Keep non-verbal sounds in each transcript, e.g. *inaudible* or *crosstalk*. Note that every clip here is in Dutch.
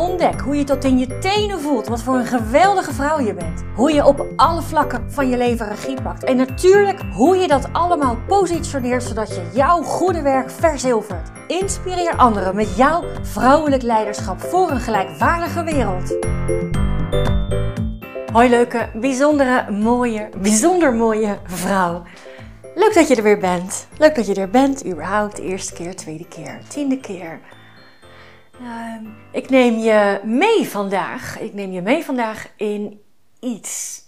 Ontdek hoe je tot in je tenen voelt wat voor een geweldige vrouw je bent. Hoe je op alle vlakken van je leven regie pakt. En natuurlijk hoe je dat allemaal positioneert zodat je jouw goede werk verzilvert. Inspireer anderen met jouw vrouwelijk leiderschap voor een gelijkwaardige wereld. Hoi leuke, bijzondere, mooie, bijzonder mooie vrouw. Leuk dat je er weer bent. Leuk dat je er bent, überhaupt. Eerste keer, tweede keer, tiende keer. Ehm, ik neem je mee vandaag. Ik neem je mee vandaag in iets.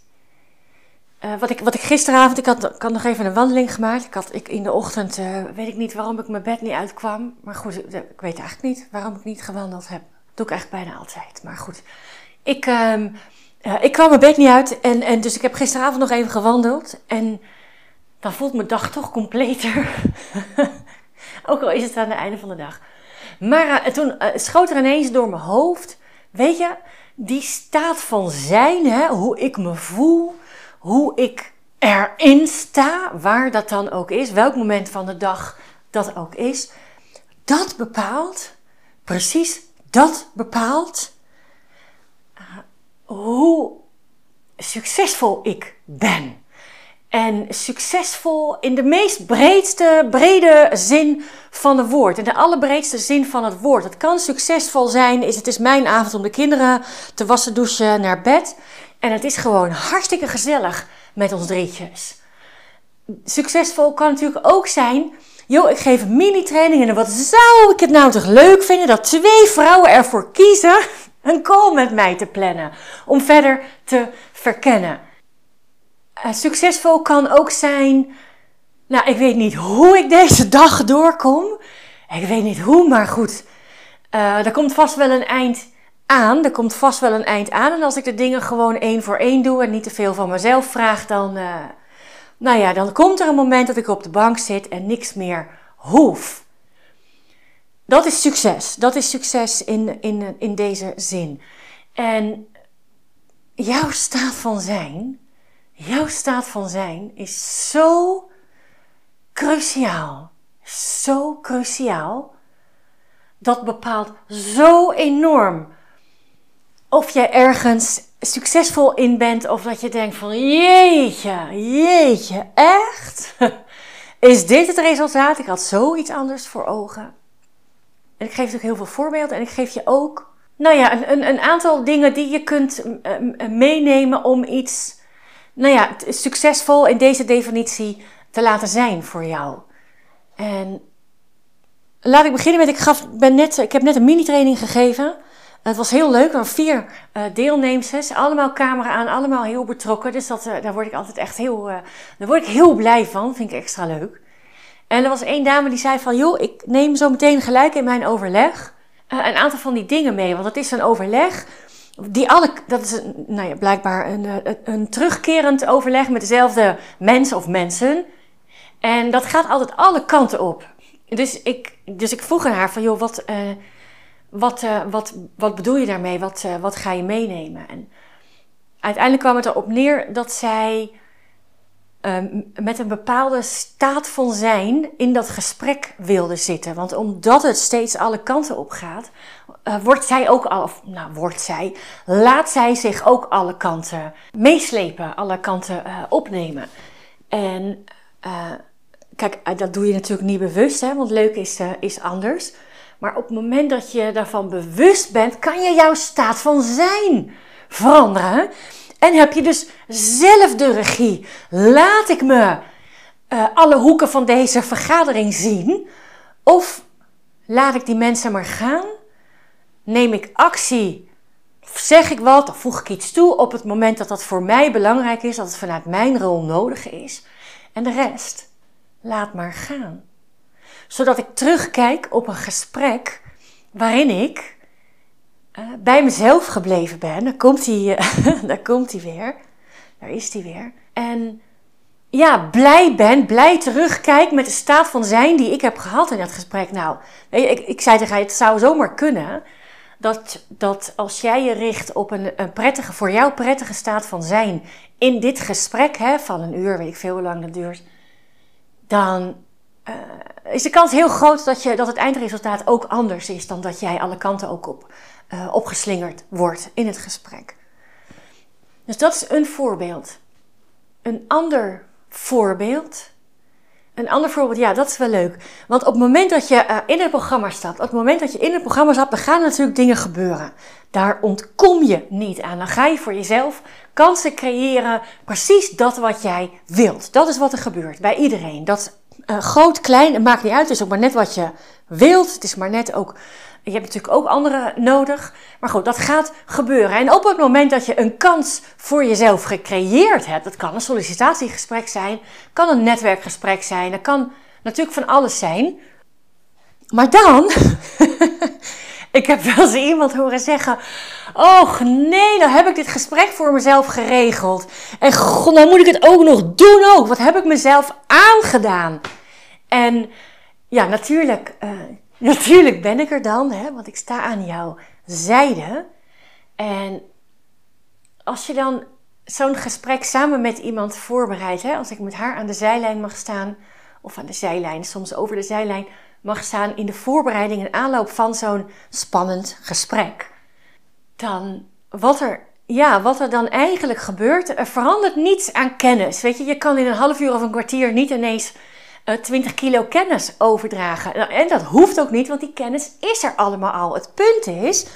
Uh, wat, ik, wat ik gisteravond, ik had, ik nog even een wandeling gemaakt. Ik had ik, in de ochtend, uh, weet ik niet waarom ik mijn bed niet uitkwam. Maar goed, ik, ik weet eigenlijk niet waarom ik niet gewandeld heb. Dat doe ik eigenlijk bijna altijd. Maar goed, ik, uh, ik kwam mijn bed niet uit. En, en dus ik heb gisteravond nog even gewandeld. En dan voelt mijn dag toch completer. *laughs* Ook al is het aan het einde van de dag. Maar toen uh, schoot er ineens door mijn hoofd, weet je, die staat van zijn, hè, hoe ik me voel, hoe ik erin sta, waar dat dan ook is, welk moment van de dag dat ook is, dat bepaalt, precies dat bepaalt uh, hoe succesvol ik ben. En succesvol in de meest breedste, brede zin van het woord. In de allerbreedste zin van het woord. Het kan succesvol zijn, is het is mijn avond om de kinderen te wassen, douchen, naar bed. En het is gewoon hartstikke gezellig met ons drietjes. Succesvol kan natuurlijk ook zijn, joh, ik geef een mini-training en wat zou ik het nou toch leuk vinden dat twee vrouwen ervoor kiezen een call met mij te plannen. Om verder te verkennen. Uh, succesvol kan ook zijn. Nou, ik weet niet hoe ik deze dag doorkom. Ik weet niet hoe, maar goed. Uh, er komt vast wel een eind aan. Er komt vast wel een eind aan. En als ik de dingen gewoon één voor één doe en niet te veel van mezelf vraag, dan. Uh, nou ja, dan komt er een moment dat ik op de bank zit en niks meer hoef. Dat is succes. Dat is succes in, in, in deze zin. En jouw staat van zijn Jouw staat van zijn is zo cruciaal. Zo cruciaal. Dat bepaalt zo enorm of jij ergens succesvol in bent of dat je denkt van jeetje, jeetje, echt? *laughs* Is dit het resultaat? Ik had zoiets anders voor ogen. En ik geef natuurlijk heel veel voorbeelden en ik geef je ook, nou ja, een, een, een aantal dingen die je kunt meenemen om iets nou ja, succesvol in deze definitie te laten zijn voor jou. En laat ik beginnen met, ik, gaf, ben net, ik heb net een mini-training gegeven. Het was heel leuk, er waren vier uh, deelnemers, allemaal camera aan, allemaal heel betrokken. Dus dat, uh, daar word ik altijd echt heel, uh, daar word ik heel blij van, vind ik extra leuk. En er was één dame die zei van, joh, ik neem zo meteen gelijk in mijn overleg een aantal van die dingen mee. Want het is een overleg die alle, dat is nou ja, blijkbaar een, een, een terugkerend overleg met dezelfde mensen of mensen. En dat gaat altijd alle kanten op. Dus ik, dus ik vroeg aan haar van, joh, wat, uh, wat, uh, wat, wat bedoel je daarmee? Wat, wat ga je meenemen? En uiteindelijk kwam het erop neer dat zij um, met een bepaalde staat van zijn in dat gesprek wilde zitten. Want omdat het steeds alle kanten op gaat, uh, wordt zij ook al, of nou wordt zij, laat zij zich ook alle kanten meeslepen, alle kanten uh, opnemen. En uh, kijk, dat doe je natuurlijk niet bewust, hè, want leuk is, is anders. Maar op het moment dat je daarvan bewust bent, kan je jouw staat van zijn veranderen. En heb je dus zelf de regie. Laat ik me alle hoeken van deze vergadering zien? Of laat ik die mensen maar gaan? Neem ik actie? Zeg ik wat of voeg ik iets toe op het moment dat dat voor mij belangrijk is, dat het vanuit mijn rol nodig is? En de rest, laat maar gaan. Zodat ik terugkijk op een gesprek waarin ik uh, bij mezelf gebleven ben. Daar komt hij, uh, *laughs* daar komt hij weer. Daar is hij weer. En ja, blij ben, blij terugkijk met de staat van zijn die ik heb gehad in dat gesprek. Nou, ik, ik zei tegen hij, het zou zomaar kunnen dat, dat als jij je richt op een, een prettige, voor jou prettige staat van zijn in dit gesprek hè, van een uur, weet ik veel hoe lang dat duurt, dan uh, is de kans heel groot dat, je, dat het eindresultaat ook anders is dan dat jij alle kanten ook op, uh, opgeslingerd wordt in het gesprek. Dus dat is een voorbeeld. Een ander voorbeeld. Een ander voorbeeld, ja, dat is wel leuk. Want op het moment dat je uh, in het programma stapt, op het moment dat je in het programma stapt, dan gaan natuurlijk dingen gebeuren. Daar ontkom je niet aan. Dan ga je voor jezelf kansen creëren, precies dat wat jij wilt. Dat is wat er gebeurt bij iedereen. Dat uh, groot, klein, het maakt niet uit. Het is ook maar net wat je wilt. Het is maar net ook je hebt natuurlijk ook anderen nodig. Maar goed, dat gaat gebeuren. En op het moment dat je een kans voor jezelf gecreëerd hebt, dat kan een sollicitatiegesprek zijn, kan een netwerkgesprek zijn, dat kan natuurlijk van alles zijn. Maar dan, *laughs* ik heb wel eens iemand horen zeggen: Oh nee, dan heb ik dit gesprek voor mezelf geregeld. En god, dan moet ik het ook nog doen ook. Wat heb ik mezelf aangedaan? En ja, natuurlijk. Uh, *laughs* Natuurlijk ben ik er dan, hè, want ik sta aan jouw zijde. En als je dan zo'n gesprek samen met iemand voorbereidt, hè, als ik met haar aan de zijlijn mag staan, of aan de zijlijn, soms over de zijlijn mag staan in de voorbereiding en aanloop van zo'n spannend gesprek, dan wat er, ja, wat er dan eigenlijk gebeurt, er verandert niets aan kennis. Weet je, je kan in een half uur of een kwartier niet ineens 20 eh, kilo kennis overdragen. Nou, en dat hoeft ook niet, want die kennis is er allemaal al. Het punt is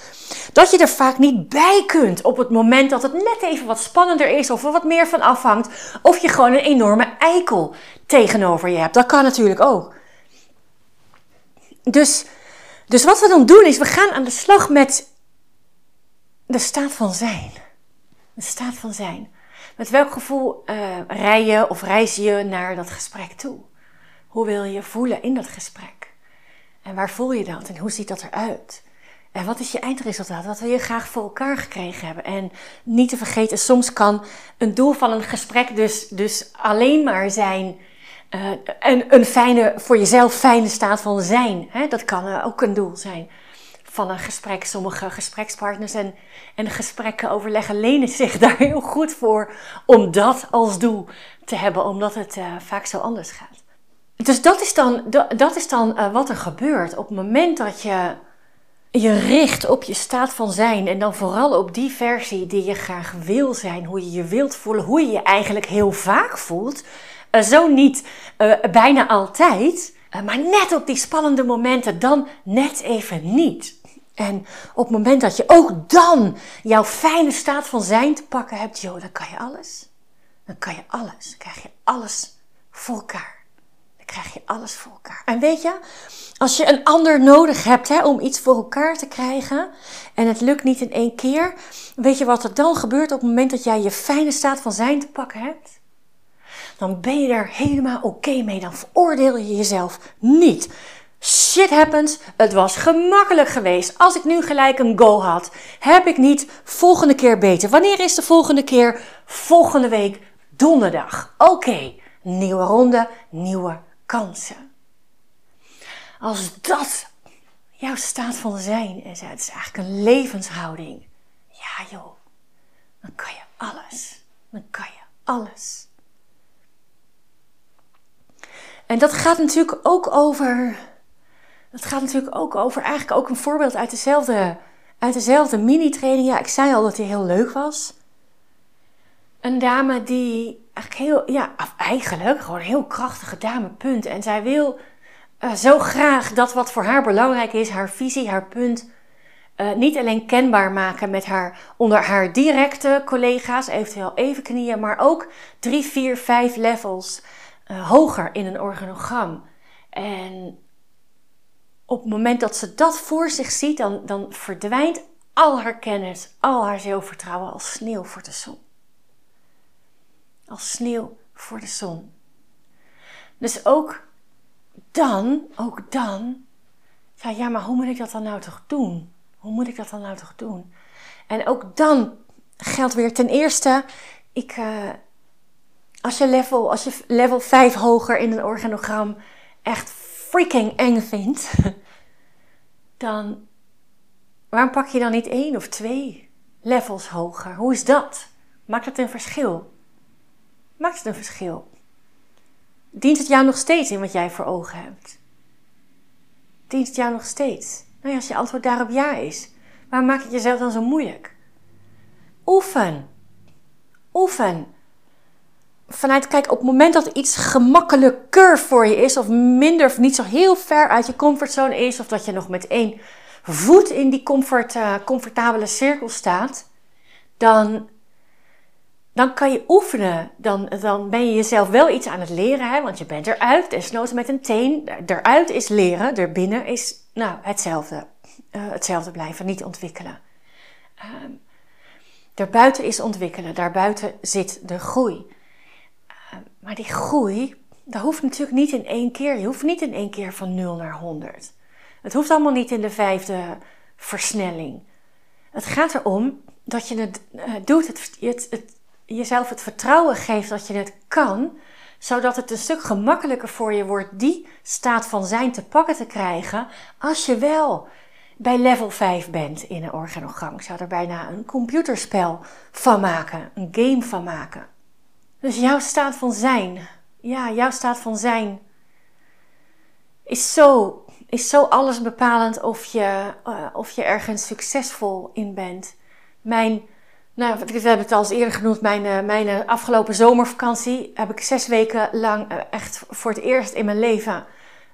dat je er vaak niet bij kunt op het moment dat het net even wat spannender is of er wat meer van afhangt. Of je gewoon een enorme eikel tegenover je hebt. Dat kan natuurlijk ook. Dus, dus wat we dan doen is, we gaan aan de slag met de staat van zijn. De staat van zijn. Met welk gevoel uh, rij je of reis je naar dat gesprek toe? Hoe wil je voelen in dat gesprek? En waar voel je dat en hoe ziet dat eruit? En wat is je eindresultaat? Wat wil je graag voor elkaar gekregen hebben? En niet te vergeten, soms kan een doel van een gesprek dus, dus alleen maar zijn uh, een, een fijne, voor jezelf fijne staat van zijn. Hè? Dat kan ook een doel zijn van een gesprek. Sommige gesprekspartners en, en gesprekken overleggen lenen zich *laughs* daar heel goed voor om dat als doel te hebben, omdat het uh, vaak zo anders gaat. Dus dat is dan, dat is dan uh, wat er gebeurt op het moment dat je je richt op je staat van zijn en dan vooral op die versie die je graag wil zijn, hoe je je wilt voelen, hoe je je eigenlijk heel vaak voelt. Uh, zo niet bijna altijd, maar net op die spannende momenten dan net even niet. En op het moment dat je ook dan jouw fijne staat van zijn te pakken hebt, joh, dan kan je alles. Dan kan je alles. Dan krijg je alles voor elkaar krijg je alles voor elkaar. En weet je, als je een ander nodig hebt hè, om iets voor elkaar te krijgen en het lukt niet in één keer, weet je wat er dan gebeurt op het moment dat jij je fijne staat van zijn te pakken hebt? Dan ben je er helemaal oké mee. Dan veroordeel je jezelf niet. Shit happens. Het was gemakkelijk geweest. Als ik nu gelijk een go had, heb ik niet volgende keer beter. Wanneer is de volgende keer? Volgende week donderdag. Oké, nieuwe ronde, nieuwe kansen. Als dat jouw staat van zijn is, het is eigenlijk een levenshouding. Ja joh, dan kan je alles. Dan kan je alles. En dat gaat natuurlijk ook over. Dat gaat natuurlijk ook over eigenlijk ook een voorbeeld uit dezelfde, uit dezelfde mini-training. Ja, ik zei al dat die heel leuk was. Een dame die eigenlijk heel, ja, eigenlijk gewoon een heel krachtige dame, punt. En zij wil uh, zo graag dat wat voor haar belangrijk is, haar visie, haar punt, uh, niet alleen kenbaar maken met haar, onder haar directe collega's, eventueel even knieën, maar ook drie, vier, vijf levels uh, hoger in een organogram. En op het moment dat ze dat voor zich ziet, dan, dan verdwijnt al haar kennis, al haar zelfvertrouwen als sneeuw voor de zon als sneeuw voor de zon. Dus ook dan, ook dan, ja, ja, maar hoe moet ik dat dan nou toch doen? Hoe moet ik dat dan nou toch doen? En ook dan geldt weer ten eerste, ik, uh, als je level, als je level 5 hoger in een organogram echt freaking eng vindt, *laughs* dan waarom pak je dan niet één of twee levels hoger? Hoe is dat? Maakt het een verschil? Maakt het een verschil? Dient het jou nog steeds in wat jij voor ogen hebt? Dient het jou nog steeds? Nou als je antwoord daarop ja is, waarom maak je het jezelf dan zo moeilijk? Oefen. Oefen. Vanuit, kijk, op het moment dat iets gemakkelijker voor je is, of minder, of niet zo heel ver uit je comfortzone is, of dat je nog met één voet in die comfort, uh, comfortabele cirkel staat, dan dan kan je oefenen. Dan, dan ben je jezelf wel iets aan het leren, hè? want je bent eruit, desnoods met een teen. Eruit is leren, erbinnen is nou, hetzelfde. Uh, hetzelfde blijven, niet ontwikkelen. Uh, daarbuiten is ontwikkelen, daarbuiten zit de groei. Maar die groei, dat hoeft natuurlijk niet in één keer. Je hoeft niet in één keer van 0 naar 100. Het hoeft allemaal niet in de vijfde versnelling. Het gaat erom dat je het uh, doet, het, het jezelf het vertrouwen geeft dat je het kan, zodat het een stuk gemakkelijker voor je wordt die staat van zijn te pakken te krijgen, als je wel bij level 5 bent in een organogram. Ik zou er bijna een computerspel van maken, een game van maken. Dus jouw staat van zijn, ja, jouw staat van zijn is zo, is zo alles bepalend of je, uh, of je ergens succesvol in bent. Mijn nou, we hebben het al eens eerder genoemd. Mijn, eh, mijn eh, afgelopen zomervakantie heb ik zes weken lang eh, echt voor het eerst in mijn leven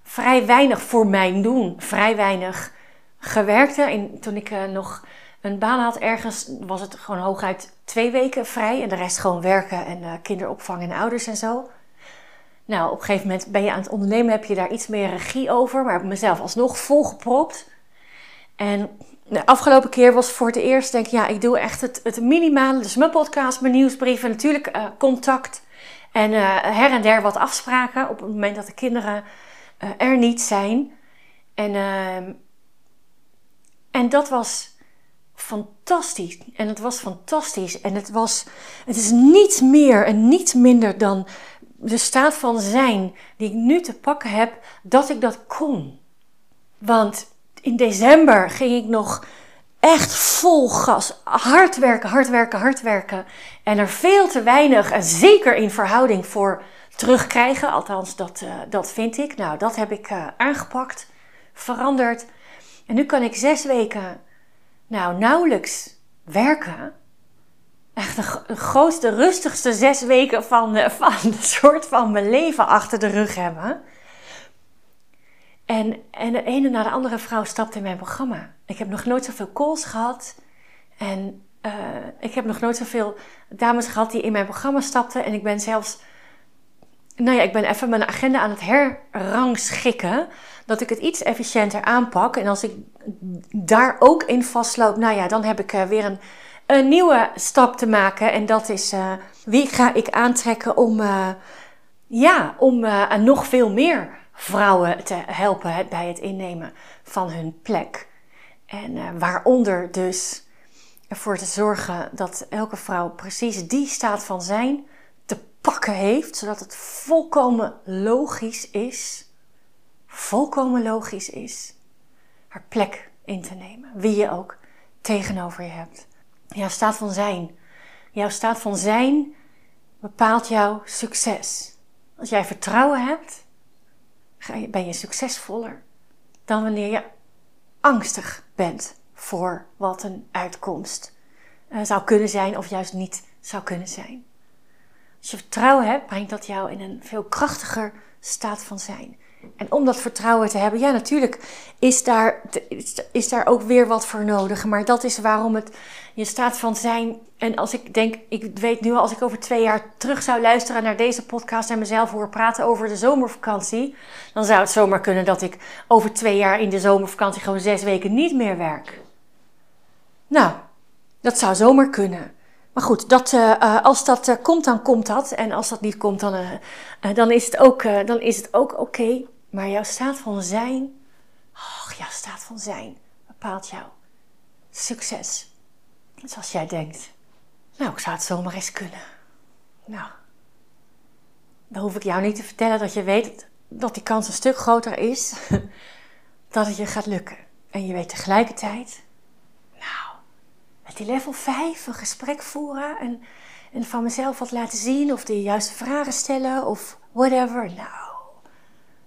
vrij weinig voor mijn doen. Vrij weinig gewerkt. En toen ik nog een baan had ergens, was het gewoon hooguit twee weken vrij. En de rest gewoon werken en kinderopvang en ouders en zo. Nou, op een gegeven moment ben je aan het ondernemen, heb je daar iets meer regie over. Maar mezelf alsnog volgepropt. En de afgelopen keer was voor het eerst, denk ik, ja, ik doe echt het, minimale. Dus mijn podcast, mijn nieuwsbrieven, natuurlijk uh, contact. En uh, her en der wat afspraken op het moment dat de kinderen uh, er niet zijn. En, ehm, en dat was fantastisch. En het was fantastisch. En het, was, het is niets meer en niets minder dan de staat van zijn die ik nu te pakken heb, dat ik dat kon. Want in december ging ik nog echt vol gas. Hard werken, hard werken, hard werken. En er veel te weinig, en zeker in verhouding voor terugkrijgen. Althans, dat, uh, dat vind ik. Nou, dat heb ik uh, aangepakt, veranderd. En nu kan ik zes weken, nou, nauwelijks werken. Echt de, de grootste, rustigste zes weken van, uh, *laughs* van een soort van mijn leven achter de rug hebben. En, en de ene na de andere vrouw stapte in mijn programma. Ik heb nog nooit zoveel calls gehad. En uh, ik heb nog nooit zoveel dames gehad die in mijn programma stapten. En ik ben zelfs. Nou ja, ik ben even mijn agenda aan het herrangschikken. Dat ik het iets efficiënter aanpak. En als ik daar ook in vastloop, nou ja, dan heb ik uh, weer een, een nieuwe stap te maken. En dat is uh, wie ga ik aantrekken om, ja, om nog veel meer vrouwen te helpen bij het innemen van hun plek. En waaronder dus ervoor te zorgen dat elke vrouw precies die staat van zijn pakken heeft, zodat het volkomen logisch is, volkomen logisch is, haar plek in te nemen, wie je ook tegenover je hebt. Jouw staat van zijn, jouw staat van zijn bepaalt jouw succes. Als jij vertrouwen hebt, ben je succesvoller dan wanneer je angstig bent voor wat een uitkomst uh, zou kunnen zijn of juist niet zou kunnen zijn. Als je vertrouwen hebt, brengt dat jou in een veel krachtiger staat van zijn. En om dat vertrouwen te hebben, ja, natuurlijk is daar, is daar ook weer wat voor nodig. Maar dat is waarom het je staat van zijn. En als ik denk, ik weet nu al, als ik over twee jaar terug zou luisteren naar deze podcast en mezelf hoor praten over de zomervakantie, dan zou het zomaar kunnen dat ik over twee jaar in de zomervakantie gewoon zes weken niet meer werk. Nou, dat zou zomaar kunnen. Maar goed, dat, uh, als dat uh, komt, dan komt dat. En als dat niet komt, dan, dan is het ook, ook oké. Maar jouw staat van zijn, oh, jouw staat van zijn bepaalt jouw succes. Zoals jij denkt. Nou, ik zou het zomaar eens kunnen. Nou, dan hoef ik jou niet te vertellen dat je weet dat die kans een stuk groter is *laughs* dat het je gaat lukken. En je weet tegelijkertijd, met die level 5 een gesprek voeren en, en van mezelf wat laten zien of de juiste vragen stellen of whatever. Nou,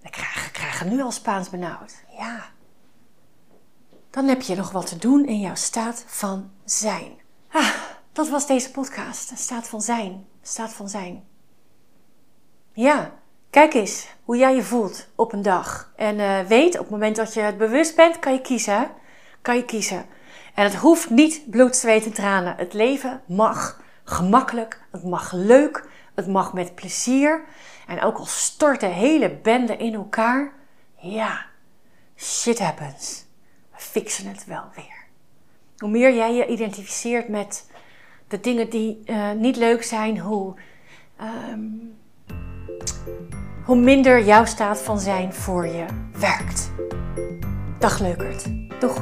ik krijg, ik krijg nu al Spaans benauwd. Ja. Dan heb je nog wat te doen in jouw staat van zijn. Ah, dat was deze podcast. Staat van zijn. Staat van zijn. Ja, kijk eens hoe jij je voelt op een dag. En uh, weet, op het moment dat je het bewust bent, kan je kiezen. Kan je kiezen. En het hoeft niet bloed, zweet en tranen. Het leven mag gemakkelijk. Het mag leuk. Het mag met plezier. En ook al stort de hele bende in elkaar. Ja, shit happens. We fixen het wel weer. Hoe meer jij je identificeert met de dingen die uh, niet leuk zijn, hoe, um, hoe minder jouw staat van zijn voor je werkt. Dag leukert. Doeg!